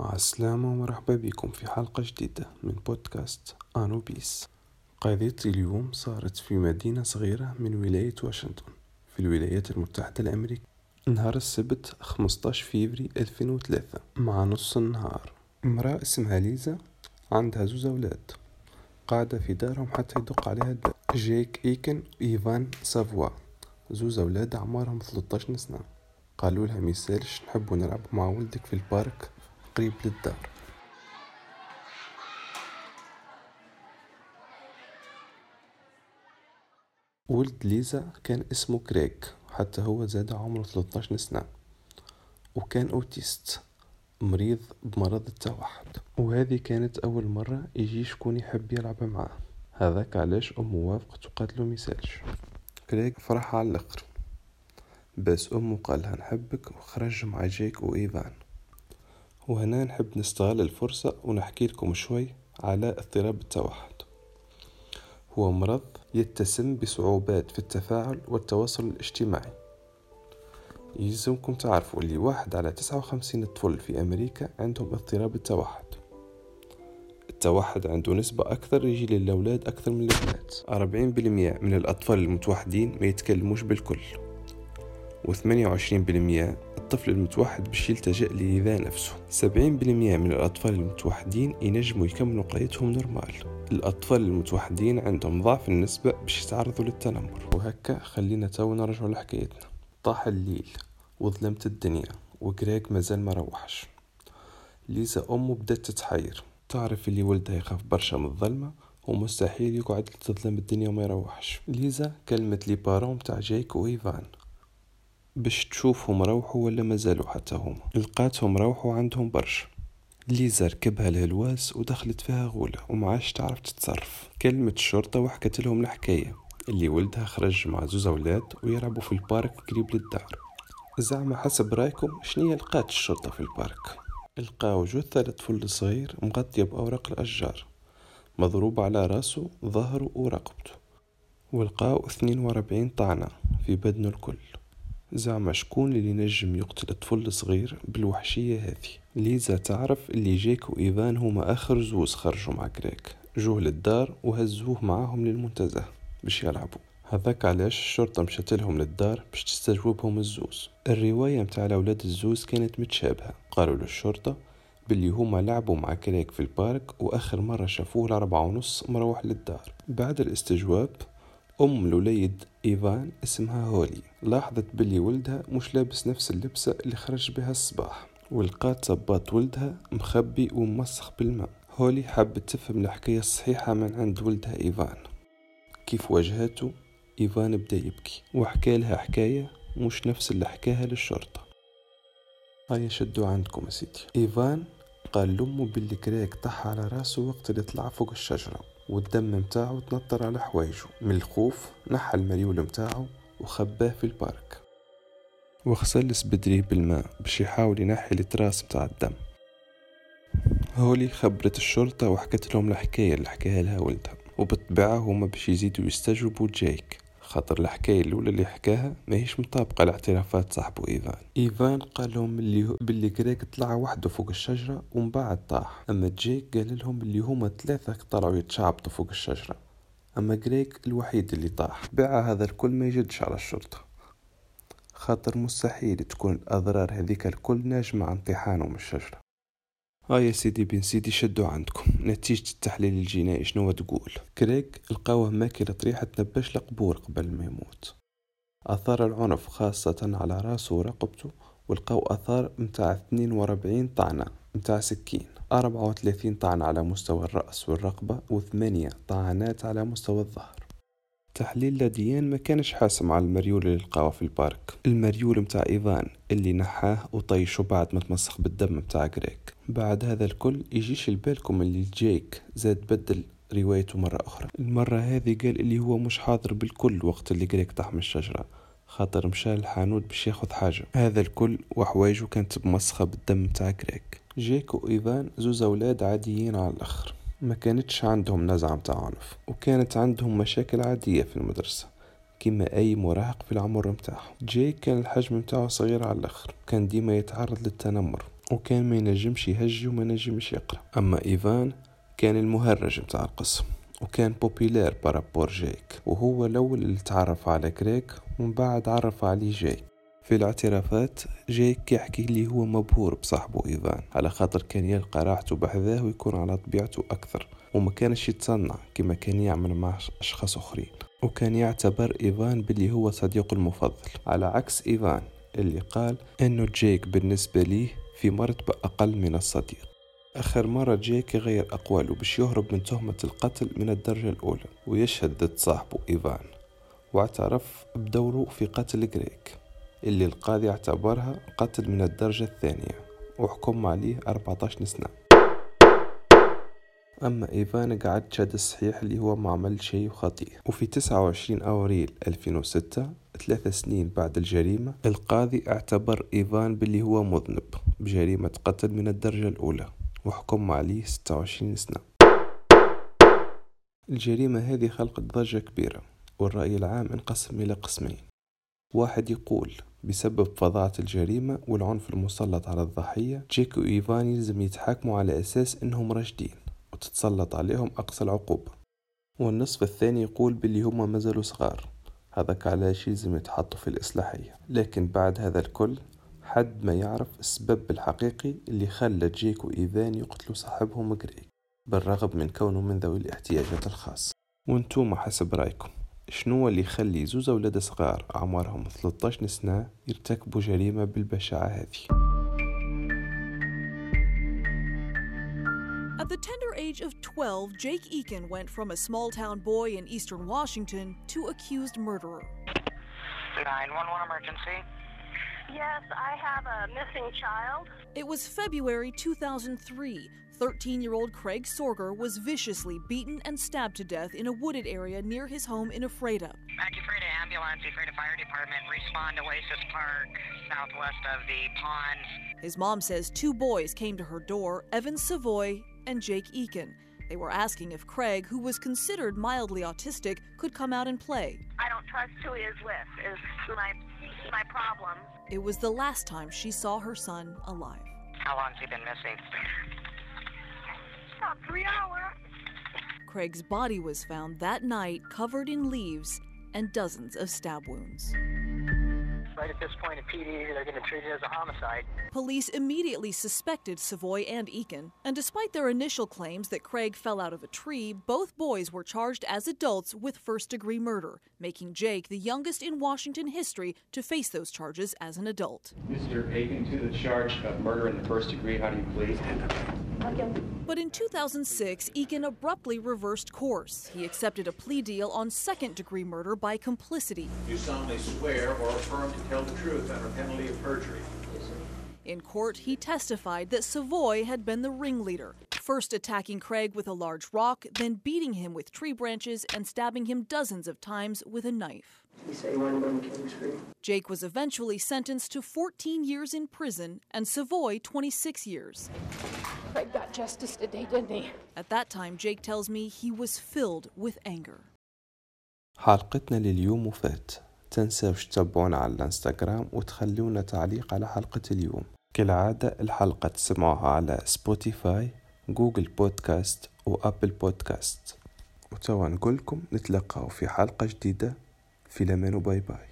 السلامة ومرحبا بكم في حلقة جديدة من بودكاست أنوبيس. قضيتي اليوم صارت في مدينة صغيرة من ولاية واشنطن في الولايات المتحدة الأمريكية. نهار السبت 15 فيفري 2003 مع نص النهار. امرأة اسمها ليزا عندها زوز أولاد. قاعدة في دارهم حتى يدق عليها الدار جيك إيكن وإيفان سافوا. زوز أولاد أعمارهم 13 سنة. قالوا لها ميسالش نحبوا نلعب مع ولدك في البارك؟ قريب للدار ولد ليزا كان اسمه كريك حتى هو زاد عمره 13 سنة. وكان أوتيست مريض بمرض التوحد. وهذه كانت أول مرة يجي شكون يحب يلعب معاه. هذاك علاش أمه وافقت وقالت ميسالش كريك فرح على الآخر. بس أمه قالها نحبك وخرج مع جيك وإيفان. وهنا نحب نستغل الفرصة ونحكي لكم شوي على اضطراب التوحد. هو مرض يتسم بصعوبات في التفاعل والتواصل الاجتماعي. يلزمكم تعرفوا اللي واحد على تسعة وخمسين طفل في أمريكا عندهم اضطراب التوحد. التوحد عنده نسبة أكثر يجي للأولاد أكثر من البنات. أربعين بالمية من الأطفال المتوحدين ما يتكلموش بالكل. وثمانية وعشرين بالمية الطفل المتوحد باش يلتجئ لإيذاء نفسه. سبعين بالمية من الأطفال المتوحدين ينجموا يكملوا قرايتهم normal. الأطفال المتوحدين عندهم ضعف النسبة باش يتعرضوا للتنمر. وهكا خلينا تو نرجعوا لحكايتنا. طاح الليل وظلمت الدنيا وكريك مازال ما روحش. ليزا أمه بدأت تتحير. تعرف اللي ولدها يخاف برشا من الظلمة؟ ومستحيل يقعد تظلم الدنيا وما يروحش. ليزا كلمت les parents متاع جايك وإيفان. باش تشوفهم روحوا ولا مازالوا حتى هما. لقاتهم روحوا عندهم برشا. ليزا ركبها الهلواس ودخلت فيها غولة ومعاش تعرف تتصرف. كلمة الشرطة وحكت لهم الحكاية. اللي ولدها خرج مع زوز أولاد ويلعبوا في البارك قريب للدار زعما حسب رأيكم شنية لقات الشرطة في البارك؟ لقاو جثة لطفل صغير مغطية بأوراق الأشجار. مضروب على راسه ظهره ورقبته. ولقاو اثنين وأربعين طعنة في بدنه الكل. زعما شكون اللي نجم يقتل طفل صغير بالوحشية هذه؟ ليزا تعرف اللي جيك وإيفان هما آخر زوز خرجوا مع كريك جوه للدار وهزوه معاهم للمنتزه باش يلعبوا. هذاك علاش الشرطة مشات لهم للدار باش تستجوبهم الزوز. الرواية متاع الأولاد الزوز كانت متشابهة. قالوا للشرطة باللي هما لعبوا مع كريك في البارك وآخر مرة شافوه الأربعة ونص مروح للدار. بعد الاستجواب أم الوليد إيفان اسمها هولي. لاحظت بلي ولدها مش لابس نفس اللبسة اللي خرج بها الصباح. ولقات صباط ولدها مخبي ومسخ بالماء. هولي حبت تفهم الحكاية الصحيحة من عند ولدها إيفان. كيف واجهته؟ إيفان بدا يبكي. وحكى لها حكاية مش نفس اللي حكاها للشرطة. هيا شدوا عندكم سيدي. إيفان قال لأمه باللي كريك طح على راسه وقت اللي طلع فوق الشجرة. والدم متاعه تنطر على حوايجه. من الخوف نحى المريول متاعه وخباه في ال parc وغسل سبادري بالماء باش يحاول ينحي ال traces متاع الدم. هولي خبرت الشرطة وحكت لهم الحكاية اللي حكاها لها ولدها. وبالطبيعة هما باش يزيدوا يستجوبوا جايك. خاطر الحكاية الأولى اللي حكاها ماهيش مطابقة لاعترافات صاحبه إيفان. إيفان قال لهم اللي باللي كريك طلع وحده فوق الشجرة ومن بعد طاح. أما جيك قال لهم اللي هما ثلاثة طلعوا يتشعبطوا فوق الشجرة. أما جريك الوحيد اللي طاح. بيع هذا الكل ما يجدش على الشرطة. خاطر مستحيل تكون الأضرار هذيك الكل ناجمة عن طيحانه من الشجرة. ها يا سيدي بن سيدي شدوا عندكم. نتيجة التحليل الجنائي شنو تقول؟ كريك لقاوه ماكل طريحة تنبش لقبور قبل ما يموت. أثار العنف خاصة على راسه ورقبته ولقاو أثار متاع 42 طعنة متاع سكين. 34 طعنة على مستوى الرأس والرقبة وثمانية طعنات على مستوى الظهر. تحليل l'ADN ما كانش حاسم على المريول اللي لقاوه في ال parc. المريول متاع إيفان اللي نحاه وطيشه بعد ما تمسخ بالدم متاع جريك بعد هذا الكل يجيش لبالكم اللي جيك زاد بدل روايته مرة أخرى. المرة هذه قال اللي هو مش حاضر بالكل وقت اللي طاح من الشجرة خاطر مشى الحانوت باش ياخذ حاجة. هذا الكل وحوايجه كانت ممسخة بالدم متاع جريك جيك وإيفان زوز أولاد عاديين على الآخر. ما كانتش عندهم نزعة متاع عنف وكانت عندهم مشاكل عادية في المدرسة كما أي مراهق في العمر متاعه جيك كان الحجم متاعه صغير على الآخر كان ديما يتعرض للتنمر وكان ما ينجمش يهجي وما ينجمش يقرأ. أما إيفان كان المهرج متاع القسم وكان populaire par rapport جيك وهو الأول اللي تعرف على كريك ومن بعد عرف عليه جيك. في الاعترافات جيك يحكي اللي هو مبهور بصاحبه إيفان. على خاطر كان يلقى راحته بحذاه ويكون على طبيعته أكثر وما كانش يتصنع كما كان يعمل مع أشخاص أخرين. وكان يعتبر إيفان باللي هو صديقه المفضل. على عكس إيفان اللي قال أنه جيك بالنسبة ليه في مرتبة أقل من الصديق. آخر مرة جيك يغير أقواله باش يهرب من تهمة القتل من الدرجة الأولى ويشهد ضد صاحبه إيفان. واعترف بدوره في قتل غريك اللي القاضي اعتبرها قتل من الدرجة الثانية وحكم عليه 14 سنة. أما إيفان قعد شاد الصحيح اللي هو ما عمل شيء خطير. وفي 29 أوريل 2006 ثلاثة سنين بعد الجريمة القاضي اعتبر إيفان باللي هو مذنب بجريمة قتل من الدرجة الأولى وحكم عليه 26 سنة. الجريمة هذه خلقت ضجة كبيرة والرأي العام انقسم إلى قسمين. واحد يقول بسبب فظاعة الجريمة والعنف المسلط على الضحية جيك وإيفان يلزم يتحاكموا على أساس إنهم راشدين وتتسلط عليهم أقصى العقوبة. والنصف الثاني يقول باللي هما مازالوا صغار هذاك علاش يلزم يتحطوا في الإصلاحية. لكن بعد هذا الكل حد ما يعرف السبب الحقيقي اللي خلى جيك وإيفان يقتلوا صاحبهم غريك بالرغم من كونه من ذوي الاحتياجات الخاصة. وانتوما حسب رأيكم. شنو اللي يخلي زوز أولاد صغار أعمارهم 13 سنة يرتكبوا جريمة بالبشاعة هذه At the tender age of 12, Jake Eakin went from a small town boy in eastern Washington to accused murderer. 911 emergency. Yes, I have a missing child. It was February 2003. 13 year old Craig Sorger was viciously beaten and stabbed to death in a wooded area near his home in Ephrata. Ephrata ambulance, Ephrata Fire Department, respond to Oasis Park, southwest of the ponds. His mom says two boys came to her door Evan Savoy and Jake Eakin. They were asking if Craig, who was considered mildly autistic, could come out and play. I don't trust who he is with, is my, my problem. It was the last time she saw her son alive. How long's he been missing? About three hours. Craig's body was found that night covered in leaves and dozens of stab wounds right at this point in PD, they're going to treat it as a homicide. Police immediately suspected Savoy and Eakin, and despite their initial claims that Craig fell out of a tree, both boys were charged as adults with first degree murder, making Jake the youngest in Washington history to face those charges as an adult. Mr. Aiken, to the charge of murder in the first degree, how do you plead? But in 2006, Eakin abruptly reversed course. He accepted a plea deal on second degree murder by complicity. You solemnly swear or affirm to tell the truth under penalty of perjury. In court, he testified that Savoy had been the ringleader, first attacking Craig with a large rock, then beating him with tree branches and stabbing him dozens of times with a knife. He said he wanted to go to Kings Free. Jake was eventually sentenced to 14 years in prison and Savoy 26 years. Craig got justice today, didn't he? At that time, Jake tells me he was filled with anger. حلقتنا لليوم وفات تنساوش تتابعونا على الانستغرام وتخلونا تعليق على حلقة اليوم كالعادة الحلقة تسمعوها على سبوتيفاي جوجل بودكاست وأبل بودكاست وتوا نقولكم نتلقاو في حلقة جديدة. في لمان وباي باي.